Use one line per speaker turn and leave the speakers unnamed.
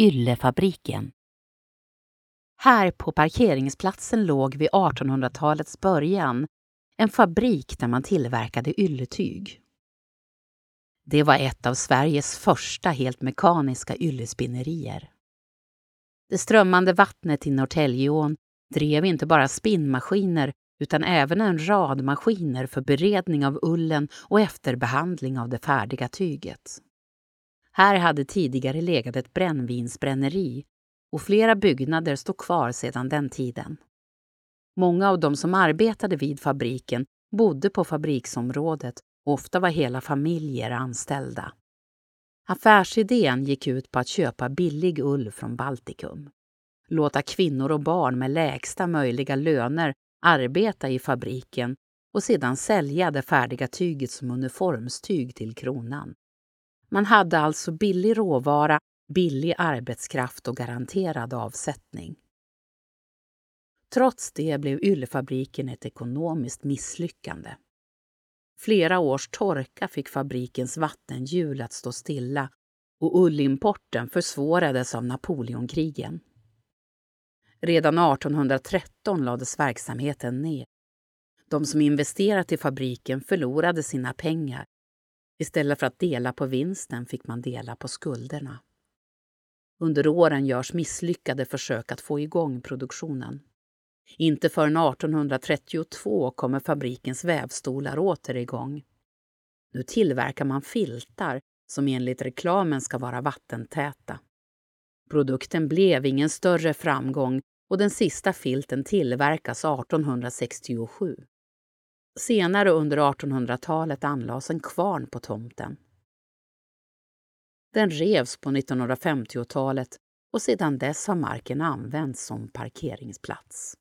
Yllefabriken. Här på parkeringsplatsen låg vid 1800-talets början en fabrik där man tillverkade ylletyg. Det var ett av Sveriges första helt mekaniska yllespinnerier. Det strömmande vattnet i Norrtäljeån drev inte bara spinnmaskiner utan även en rad maskiner för beredning av ullen och efterbehandling av det färdiga tyget. Här hade tidigare legat ett brännvinsbränneri och flera byggnader stod kvar sedan den tiden. Många av de som arbetade vid fabriken bodde på fabriksområdet och ofta var hela familjer anställda. Affärsidén gick ut på att köpa billig ull från Baltikum. Låta kvinnor och barn med lägsta möjliga löner arbeta i fabriken och sedan sälja det färdiga tyget som uniformstyg till kronan. Man hade alltså billig råvara, billig arbetskraft och garanterad avsättning. Trots det blev yllefabriken ett ekonomiskt misslyckande. Flera års torka fick fabrikens vattenhjul att stå stilla och ullimporten försvårades av Napoleonkrigen. Redan 1813 lades verksamheten ner. De som investerat i fabriken förlorade sina pengar. Istället för att dela på vinsten fick man dela på skulderna. Under åren görs misslyckade försök att få igång produktionen. Inte förrän 1832 kommer fabrikens vävstolar åter igång. Nu tillverkar man filtar som enligt reklamen ska vara vattentäta. Produkten blev ingen större framgång och den sista filten tillverkas 1867. Senare under 1800-talet anlades en kvarn på tomten. Den revs på 1950-talet och sedan dess har marken använts som parkeringsplats.